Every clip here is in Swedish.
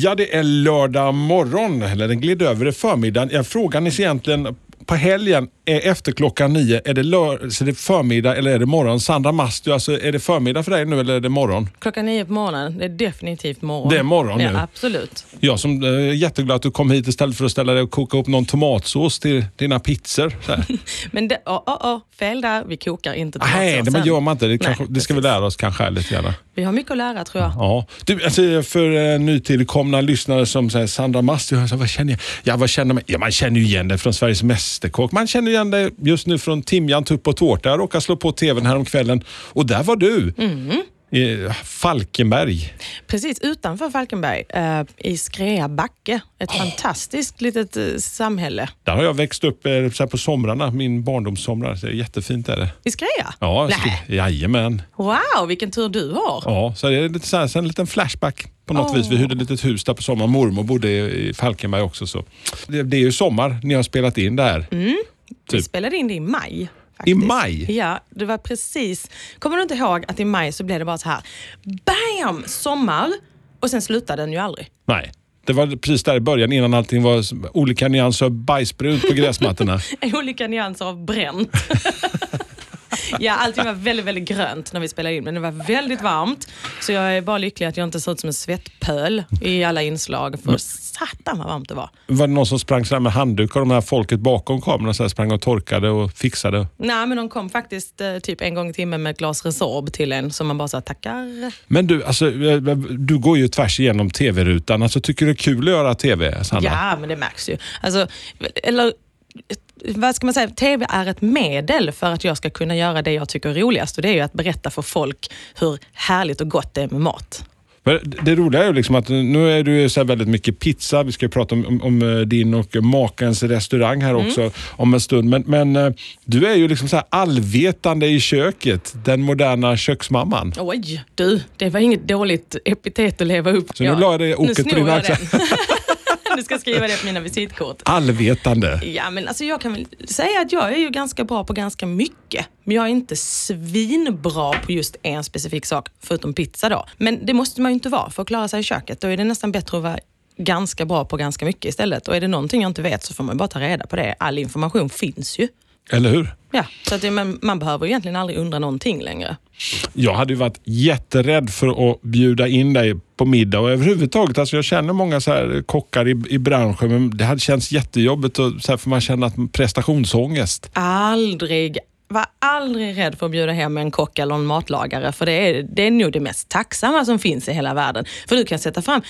Ja, det är lördag morgon, eller den gled över i förmiddagen. Ja, frågan är egentligen på helgen, är efter klockan nio, är det, lör, är det förmiddag eller är det morgon? Sandra Mastio, alltså, är det förmiddag för dig nu eller är det morgon? Klockan nio på morgonen, det är definitivt morgon. Det är morgon ja, nu. Absolut. Jag som är jätteglad att du kom hit istället för att ställa dig och koka upp någon tomatsås till dina pizzor. Men det, oh, oh, oh, fel där, vi kokar inte Nej, det men gör man inte. Det, Nej, kanske, det ska vi lära oss kanske lite grann. Vi har mycket att lära tror jag. Ja. Du, alltså, för eh, nytillkomna lyssnare som säger Sandra Mastio, alltså, vad känner jag? Ja, vad känner man? Ja, man känner ju igen dig från Sveriges Mästerkock. Man känner igen dig just nu från Timjan, tupp och tårta. Jag råkade slå på tvn häromkvällen kvällen och där var du. Mm. Falkenberg. Precis utanför Falkenberg, eh, i Skrea backe. Ett fantastiskt litet eh, samhälle. Där har jag växt upp eh, så på somrarna, min barndomssomrar. Så det är jättefint är det. I Skrea? Ja, Nej. sk- jajamän. Wow, vilken tur du har. Ja, så det är lite så här, så en liten flashback på något Åh. vis. Vi hyrde ett litet hus där på sommaren. Mormor bodde i Falkenberg också. Så. Det, det är ju sommar ni har spelat in det här. Vi Typ. spelade in det i maj. I faktiskt. maj? Ja, det var precis. Kommer du inte ihåg att i maj så blev det bara så här, bam, sommar och sen slutade den ju aldrig. Nej. Det var precis där i början innan allting var olika nyanser av bajsbrun på gräsmattorna. Olika nyanser av bränt. ja, allting var väldigt, väldigt grönt när vi spelade in, men det var väldigt varmt. Så jag är bara lycklig att jag inte ser ut som en svettpöl i alla inslag, för satan vad varmt det var. var det någon som sprang med handduk och de här folket bakom kameran så sprang och torkade och fixade? Nej, men de kom faktiskt eh, typ en gång i timmen med ett glas Resorb till en, som man bara sa tackar. Men du, alltså, eh, du går ju tvärs igenom tv-rutan. Alltså, tycker du det är kul att göra tv, Sandra? Ja, men det märks ju. Alltså, eller vad ska man säga? TV är ett medel för att jag ska kunna göra det jag tycker är roligast och det är ju att berätta för folk hur härligt och gott det är med mat. Men det roliga är ju liksom att nu är du så väldigt mycket pizza. Vi ska prata om, om, om eh, din och makens restaurang här också om en stund. Men, men eh, du är ju liksom så allvetande i köket. Den moderna köksmamman. Oj, du, det var inget dåligt epitet att leva upp Så nu la jag det oket på Nu snor Du ska skriva det på mina visitkort. Allvetande. Ja, men alltså jag kan väl säga att jag är ju ganska bra på ganska mycket. Men jag är inte svinbra på just en specifik sak, förutom pizza då. Men det måste man ju inte vara för att klara sig i köket. Då är det nästan bättre att vara ganska bra på ganska mycket istället. Och är det någonting jag inte vet så får man bara ta reda på det. All information finns ju. Eller hur? Ja, så att man, man behöver egentligen aldrig undra någonting längre. Jag hade ju varit jätterädd för att bjuda in dig på middag och överhuvudtaget. Alltså jag känner många så här kockar i, i branschen men det hade känts jättejobbigt och så här för man känner att prestationsångest. Aldrig, var aldrig rädd för att bjuda hem en kock eller en matlagare. För det är, det är nog det mest tacksamma som finns i hela världen. För du kan sätta fram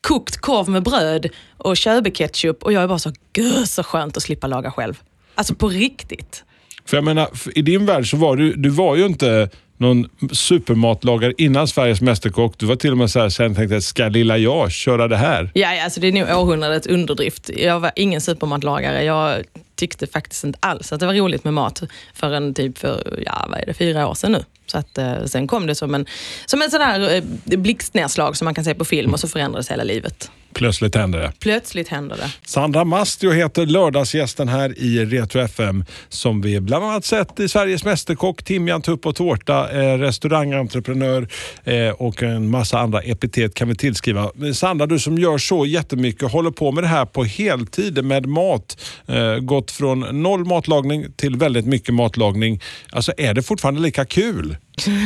kokt korv med bröd och körbeketchup och jag är bara så, gud så skönt att slippa laga själv. Alltså på riktigt. För jag menar, i din värld så var du, du var ju inte någon supermatlagare innan Sveriges Mästerkock. Du var till och med så här, sen tänkte ska lilla jag köra det här? Ja, ja, alltså det är nog århundradets underdrift. Jag var ingen supermatlagare. Jag tyckte faktiskt inte alls att det var roligt med mat förrän typ för, ja vad är det, fyra år sedan nu. Så att, eh, sen kom det som en, som en sån där eh, blixtnedslag som man kan se på film och så förändrades hela livet. Plötsligt hände det. Plötsligt händer det. Sandra Mastio heter lördagsgästen här i Retro FM som vi bland annat sett i Sveriges Mästerkock, Timjan, tupp och tårta, eh, restaurangentreprenör eh, och en massa andra epitet kan vi tillskriva. Sandra, du som gör så jättemycket, håller på med det här på heltid med mat. Eh, gått från noll matlagning till väldigt mycket matlagning. Alltså är det fortfarande lika kul?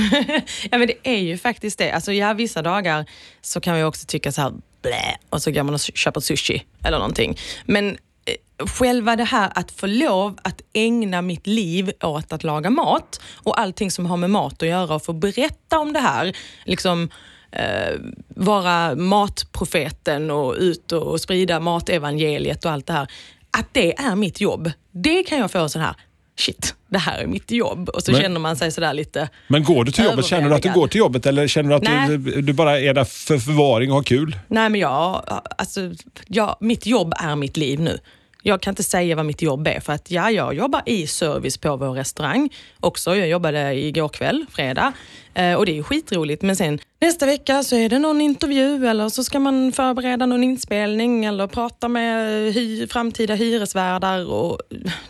Ja men det är ju faktiskt det. Alltså ja, vissa dagar så kan vi också tycka så här blä och så går man och köper sushi eller någonting. Men eh, själva det här att få lov att ägna mitt liv åt att laga mat och allting som har med mat att göra och få berätta om det här. Liksom eh, vara matprofeten och ut och sprida matevangeliet och allt det här. Att det är mitt jobb. Det kan jag få sån här, shit, det här är mitt jobb. Och så Men- känner man sig sådär lite Men går du till jobbet? Känner du att du går till jobbet eller känner du att Nej. du, du bara är där för förvaring och har kul? Nej men jag, alltså, jag, mitt jobb är mitt liv nu. Jag kan inte säga vad mitt jobb är för att ja, jag jobbar i service på vår restaurang också. Jag jobbade igår kväll, fredag, eh, och det är ju skitroligt. Men sen nästa vecka så är det någon intervju eller så ska man förbereda någon inspelning eller prata med hy, framtida hyresvärdar. Och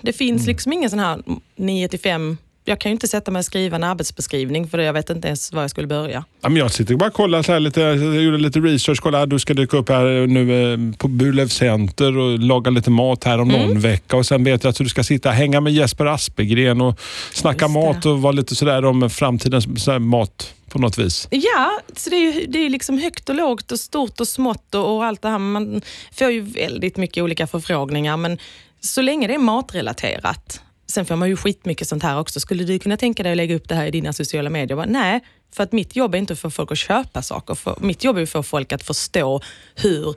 det finns liksom ingen sån här 9 till 5 jag kan ju inte sätta mig och skriva en arbetsbeskrivning för jag vet inte ens var jag skulle börja. Ja, men jag sitter bara och kollar så här lite, jag gjorde lite research. Kolla, du ska dyka upp här nu eh, på Burlöv Center och laga lite mat här om Mm. någon vecka. Och Sen vet jag att du ska sitta och hänga med Jesper Aspegren och snacka det. mat och vara lite sådär om framtidens så mat på något vis. Ja, så det är det är liksom högt och lågt och stort och smått och, och allt det här. Man får ju väldigt mycket olika förfrågningar, men så länge det är matrelaterat. Sen får man ju skitmycket sånt här också. Skulle du kunna tänka dig att lägga upp det här i dina sociala medier? Bara, Nej, för att mitt jobb är inte att få folk att köpa saker. För mitt jobb är att få folk att förstå hur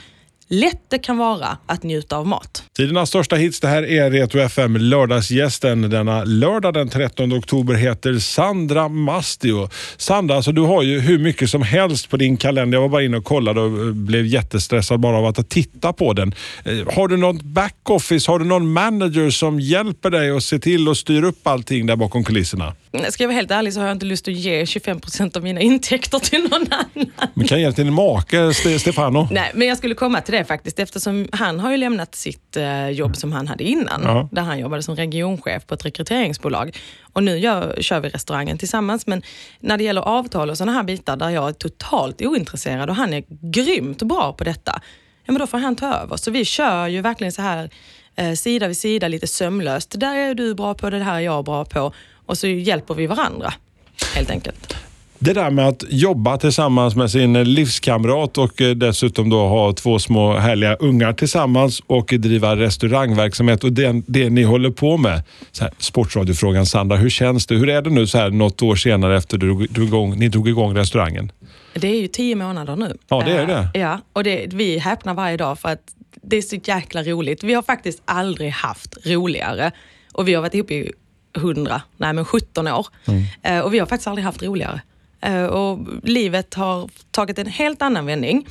lätt det kan vara att njuta av mat. Tidernas största hits, det här är Retro FM. Lördagsgästen denna lördag den 13 oktober heter Sandra Mastio. Sandra, alltså du har ju hur mycket som helst på din kalender. Jag var bara inne och kollade och eh, blev jättestressad bara av att titta på den. Eh, har du något backoffice? Har du någon manager som hjälper dig att se till och styra upp allting där bakom kulisserna? Ska jag vara helt ärlig så har jag inte lust att ge 25 procent av mina intäkter till någon annan. Men kan jag hjälpa din make Ste- Stefano? Nej, men jag skulle komma till det faktiskt eftersom han har ju lämnat sitt eh, jobb som han hade innan. Ja. Där han jobbade som regionchef på ett rekryteringsbolag. Och nu gör, kör vi restaurangen tillsammans. Men när det gäller avtal och sådana här bitar där jag är totalt ointresserad och han är grymt bra på detta. Ja, men då får han ta över. Så vi kör ju verkligen så här eh, sida vid sida lite sömlöst. Det där är du bra på, det här är jag bra på. Och så hjälper vi varandra helt enkelt. Det där med att jobba tillsammans med sin livskamrat och eh, dessutom då ha två små härliga ungar tillsammans och driva restaurangverksamhet och det, det ni håller på med. Så här, sportradiofrågan Sandra, hur känns det? Hur är det nu så här något år senare efter du drog, igång, ni drog igång restaurangen? Det är ju tio månader nu. Ja, det är det. Eh, ja, och det, vi häpnar varje dag för att det är så jäkla roligt. Vi har faktiskt aldrig haft roligare. Och vi har varit ihop i 100, nej men 17 år. Mm. Eh, och vi har faktiskt aldrig haft roligare. Eh, och livet har tagit en helt annan vändning.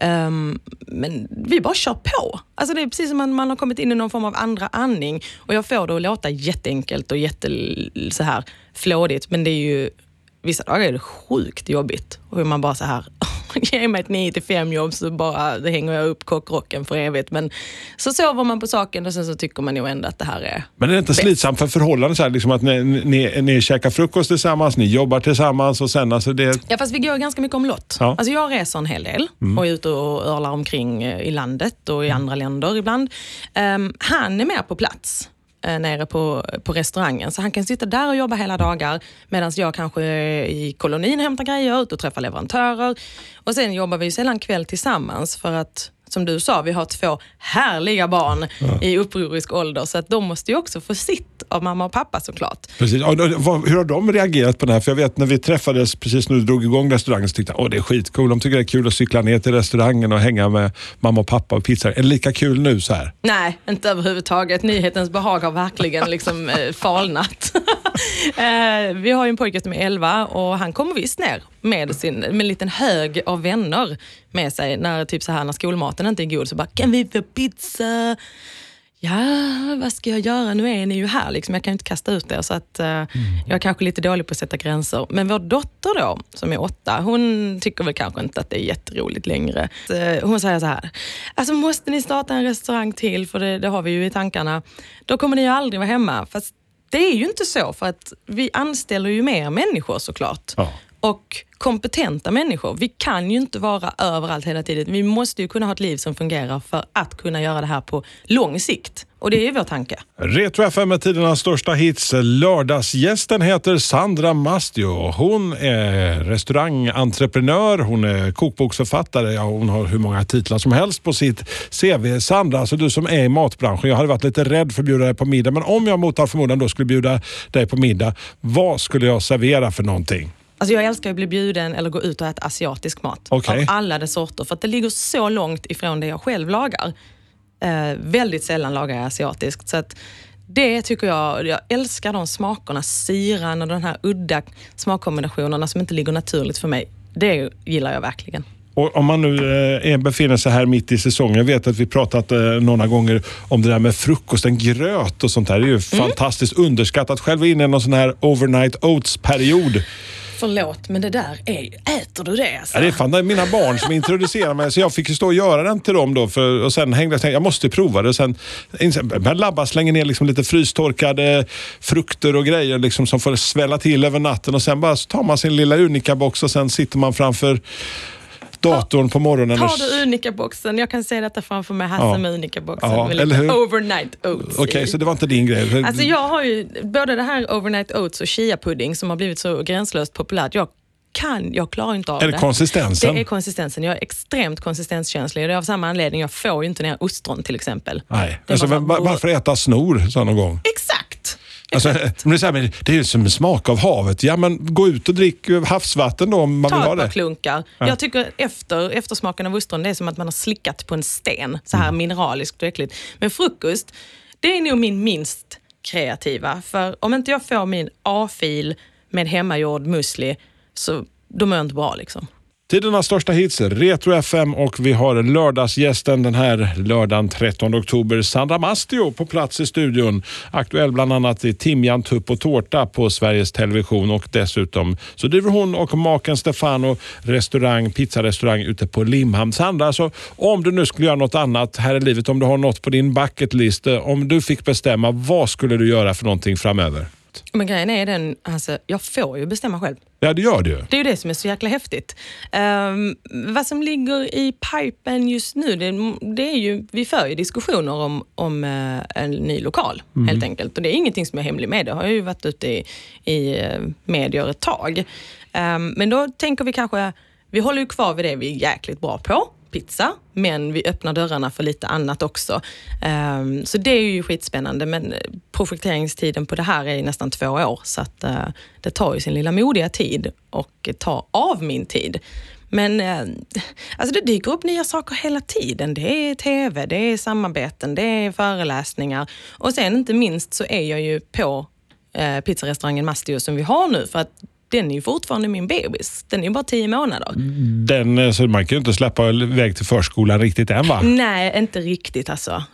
Ehm, men vi bara kör på. Alltså det är precis som att man har kommit in i någon form av andra andning. Och jag får det att låta jätteenkelt och jätte så här flådigt. Men det är ju, vissa dagar är det sjukt jobbigt. Och man bara så här, ge mig ett 9 till 5 jobb så bara hänger jag upp kockrocken för evigt. Men så sover man på saken och sen så tycker man ju ändå att det här är Men är det inte slitsamt för förhållandet så här, liksom att ni, ni, ni käkar frukost tillsammans, ni jobbar tillsammans och sen alltså det... Ja, fast vi går ganska mycket omlott. Ja. Alltså jag reser en hel del och är ute och örlar omkring eh, i landet och i andra länder ibland. Ehm, han är mer på plats eh, nere på, på restaurangen. Så han kan sitta där och jobba hela dagar medan jag kanske är i kolonin hämtar grejer, ut och träffar leverantörer. Och sen jobbar vi ju sällan kväll tillsammans för att som du sa, vi har två härliga barn i upprorisk ålder så att de måste ju också få sitt av mamma och pappa såklart. Precis. Ja, Hur har de reagerat på det här? För jag vet när vi träffades precis när du drog igång restaurangen så tyckte jag att det är skitkul. De tycker det är kul att cykla ner till restaurangen och hänga med mamma och pappa och pizza. Är det lika kul nu så här? Nej, inte överhuvudtaget. Nyhetens behag har verkligen liksom, eh, falnat. eh, vi har ju en pojke som är 11 och han kommer visst ner med, sin, med en liten hög av vänner med sig. När, typ så här, när skolmaten inte är god så bara, kan vi få pizza? Ja, vad ska jag göra? Nu är ni ju här. Liksom. Jag kan ju inte kasta ut er. Så att, eh, Jag är kanske lite dålig på att sätta gränser. Men vår dotter då, som är åtta, hon tycker väl kanske inte att det är jätteroligt längre. Eh, hon säger så här, alltså måste ni starta en restaurang till? För det, det har vi ju i tankarna. Då kommer ni ju aldrig vara hemma. Fast det är ju inte så, för att vi anställer ju mer människor såklart. Ja. Och kompetenta människor. Vi kan ju inte vara överallt hela tiden. Vi måste ju kunna ha ett liv som fungerar för att kunna göra det här på lång sikt. Och det är ju vår tanke. Retro FM med tidernas största hits. Lördagsgästen heter Sandra Mastio. Hon är restaurangentreprenör, hon är kokboksförfattare. Ja, hon har hur många titlar som helst på sitt CV. Sandra, alltså du som är i matbranschen. Jag hade varit lite rädd för att bjuda dig på middag, men om jag mot all förmodan då skulle bjuda dig på middag, vad skulle jag servera för någonting? Alltså jag älskar att bli bjuden eller gå ut och äta asiatisk mat. Okej. Av alla dess sorter. För att det ligger så långt ifrån det jag själv lagar. Eh, väldigt sällan lagar jag asiatiskt. Så att det tycker jag, jag älskar de smakerna, syran och de här udda smakkombinationerna som inte ligger naturligt för mig. Det gillar jag verkligen. Och om man nu eh, befinner sig här mitt i säsongen. Jag vet att vi pratat eh, några gånger om det där med frukosten, gröt och sånt där. Det är ju fantastiskt underskattat. Själv är inne i någon sån här overnight oats-period. Förlåt, men det där är Äter du det alltså? Ja, det är fan det är mina barn som introducerar mig, så jag fick ju stå och göra den till dem då. För, och sen hängde jag tänkte, jag måste prova det. Sen började labba, slänger ner liksom lite frystorkade frukter och grejer liksom, som får svälla till över natten. Och sen bara så tar man sin lilla Unica-box och sen sitter man framför datorn på morgonen. Tar du Unica-boxen? Jag kan se detta framför mig, Hasse Ja. med Unica-boxen. Ja, med lite eller hur? overnight oats Okej, i. så det var inte din grej? Alltså jag har ju både det här overnight oats och chia-pudding som har blivit så gränslöst populärt. Jag kan, jag klarar inte av är det. det konsistensen? Det är konsistensen. Jag är extremt konsistenskänslig och det är av samma anledning. Jag får ju inte ner ostron till exempel. Nej. Det Alltså, var, varför äta snor så någon gång? Exakt! Alltså, men det, är så här, men det är ju som en smak av havet. Ja, men gå ut och drick havsvatten då om man vill Ta ha ett par det. klunkar. Jag tycker efter, eftersmaken av ostron, det är som att man har slickat på en sten. Så Mm. här mineraliskt och äckligt. Men frukost, det är nog min minst kreativa. För om inte jag får min A-fil med hemmagjord musli, så då mår jag inte bra liksom. Tidernas största hits, Retro FM och vi har lördagsgästen den här lördagen 13 oktober, Sandra Mastio på plats i studion. Aktuell bland annat i Timjan, tupp och tårta på Sveriges Television och dessutom så driver hon och maken Stefano restaurang, pizzarestaurang ute på Limhamn. Sandra, så om du nu skulle göra något annat här i livet, om du har något på din bucket list, eh, om du fick bestämma, vad skulle du göra för någonting framöver? Men grejen är den, alltså, jag får ju bestämma själv. Ja, det gör du. Det är ju det som är så jäkla häftigt. Ehm, vad som ligger i pipen just nu, det, det är ju, vi för ju diskussioner om, om eh, en ny lokal helt enkelt. Och det är ingenting som är hemlig med, det har ju varit ute i, i eh, medier ett tag. Ehm, men då tänker vi kanske, vi håller ju kvar vid det vi är jäkligt bra på, pizza, men vi öppnar dörrarna för lite annat också. Um, så det är ju skitspännande, men projekteringstiden på det här är nästan två år, så att, uh, det tar ju sin lilla modiga tid och tar av min tid. Men uh, alltså det dyker upp nya saker hela tiden. Det är TV, det är samarbeten, det är föreläsningar och sen inte minst så är jag ju på eh, pizzarestaurangen Mastio som vi har nu för att den är ju fortfarande min bebis. Den är ju bara tio månader. Den, eh, så man kan ju inte släppa iväg till förskolan riktigt än va? Nej, inte riktigt alltså.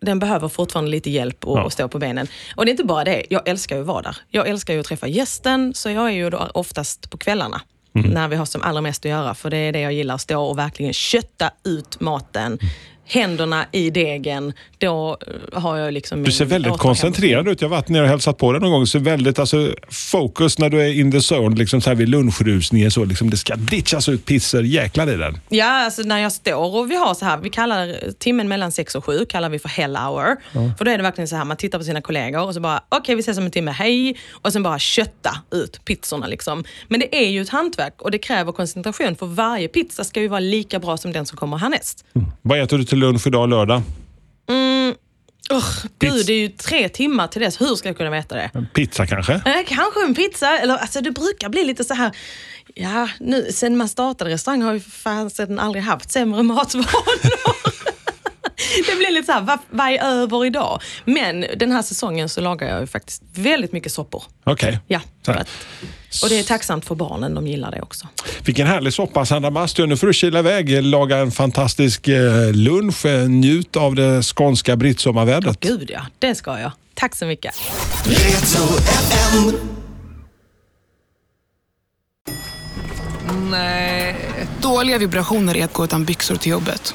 Den behöver fortfarande lite hjälp och, Ja. och stå på benen. Och det är inte bara det, jag älskar ju att vara där. Jag älskar ju att träffa gästen, så jag är ju då oftast på kvällarna. När vi har som allra mest att göra, för det är det jag gillar, att stå och verkligen kötta ut maten. Händerna i degen, då eh, har jag liksom Du ser väldigt koncentrerad ut. Jag har varit nere och hälsat på dig någon gång. Du ser väldigt alltså, fokus när du är in the zone, liksom så här vid lunchrusningen. Så, liksom, det ska ditchas ut pizzor. Jäklar i den. Ja, alltså när jag står och vi har så här, vi kallar timmen mellan sex och sju kallar vi för hell hour. För då är det verkligen så här, man tittar på sina kollegor och så bara, okej vi ses om en timme, hej. Och sen bara kötta ut pizzorna liksom. Men det är ju ett hantverk och det kräver koncentration för varje pizza ska ju vara lika bra som den som kommer härnäst. Vad äter du till lunch idag lördag? Ugh, Pizza. gud, det är ju tre timmar till dess. Hur ska jag kunna veta det? Pizza kanske? Eh, kanske en pizza, eller alltså det brukar bli lite så här, ja, nu, sen man startade restaurang har ju fan sedan aldrig haft sämre matvanor. det blir lite så här, vad, vad är över idag? Men den här säsongen så lagar jag ju faktiskt väldigt mycket soppor. Okej. Ja, här. att, och det är tacksamt för barnen, de gillar det också. Vilken härlig soppa Sandra Mastio. Nu får du kila iväg, laga en fantastisk eh, lunch, eh, njut av det skånska brittsommarvädret. Gud ja, det ska jag. Tack så mycket. Nej. Dåliga vibrationer är att gå utan byxor till jobbet.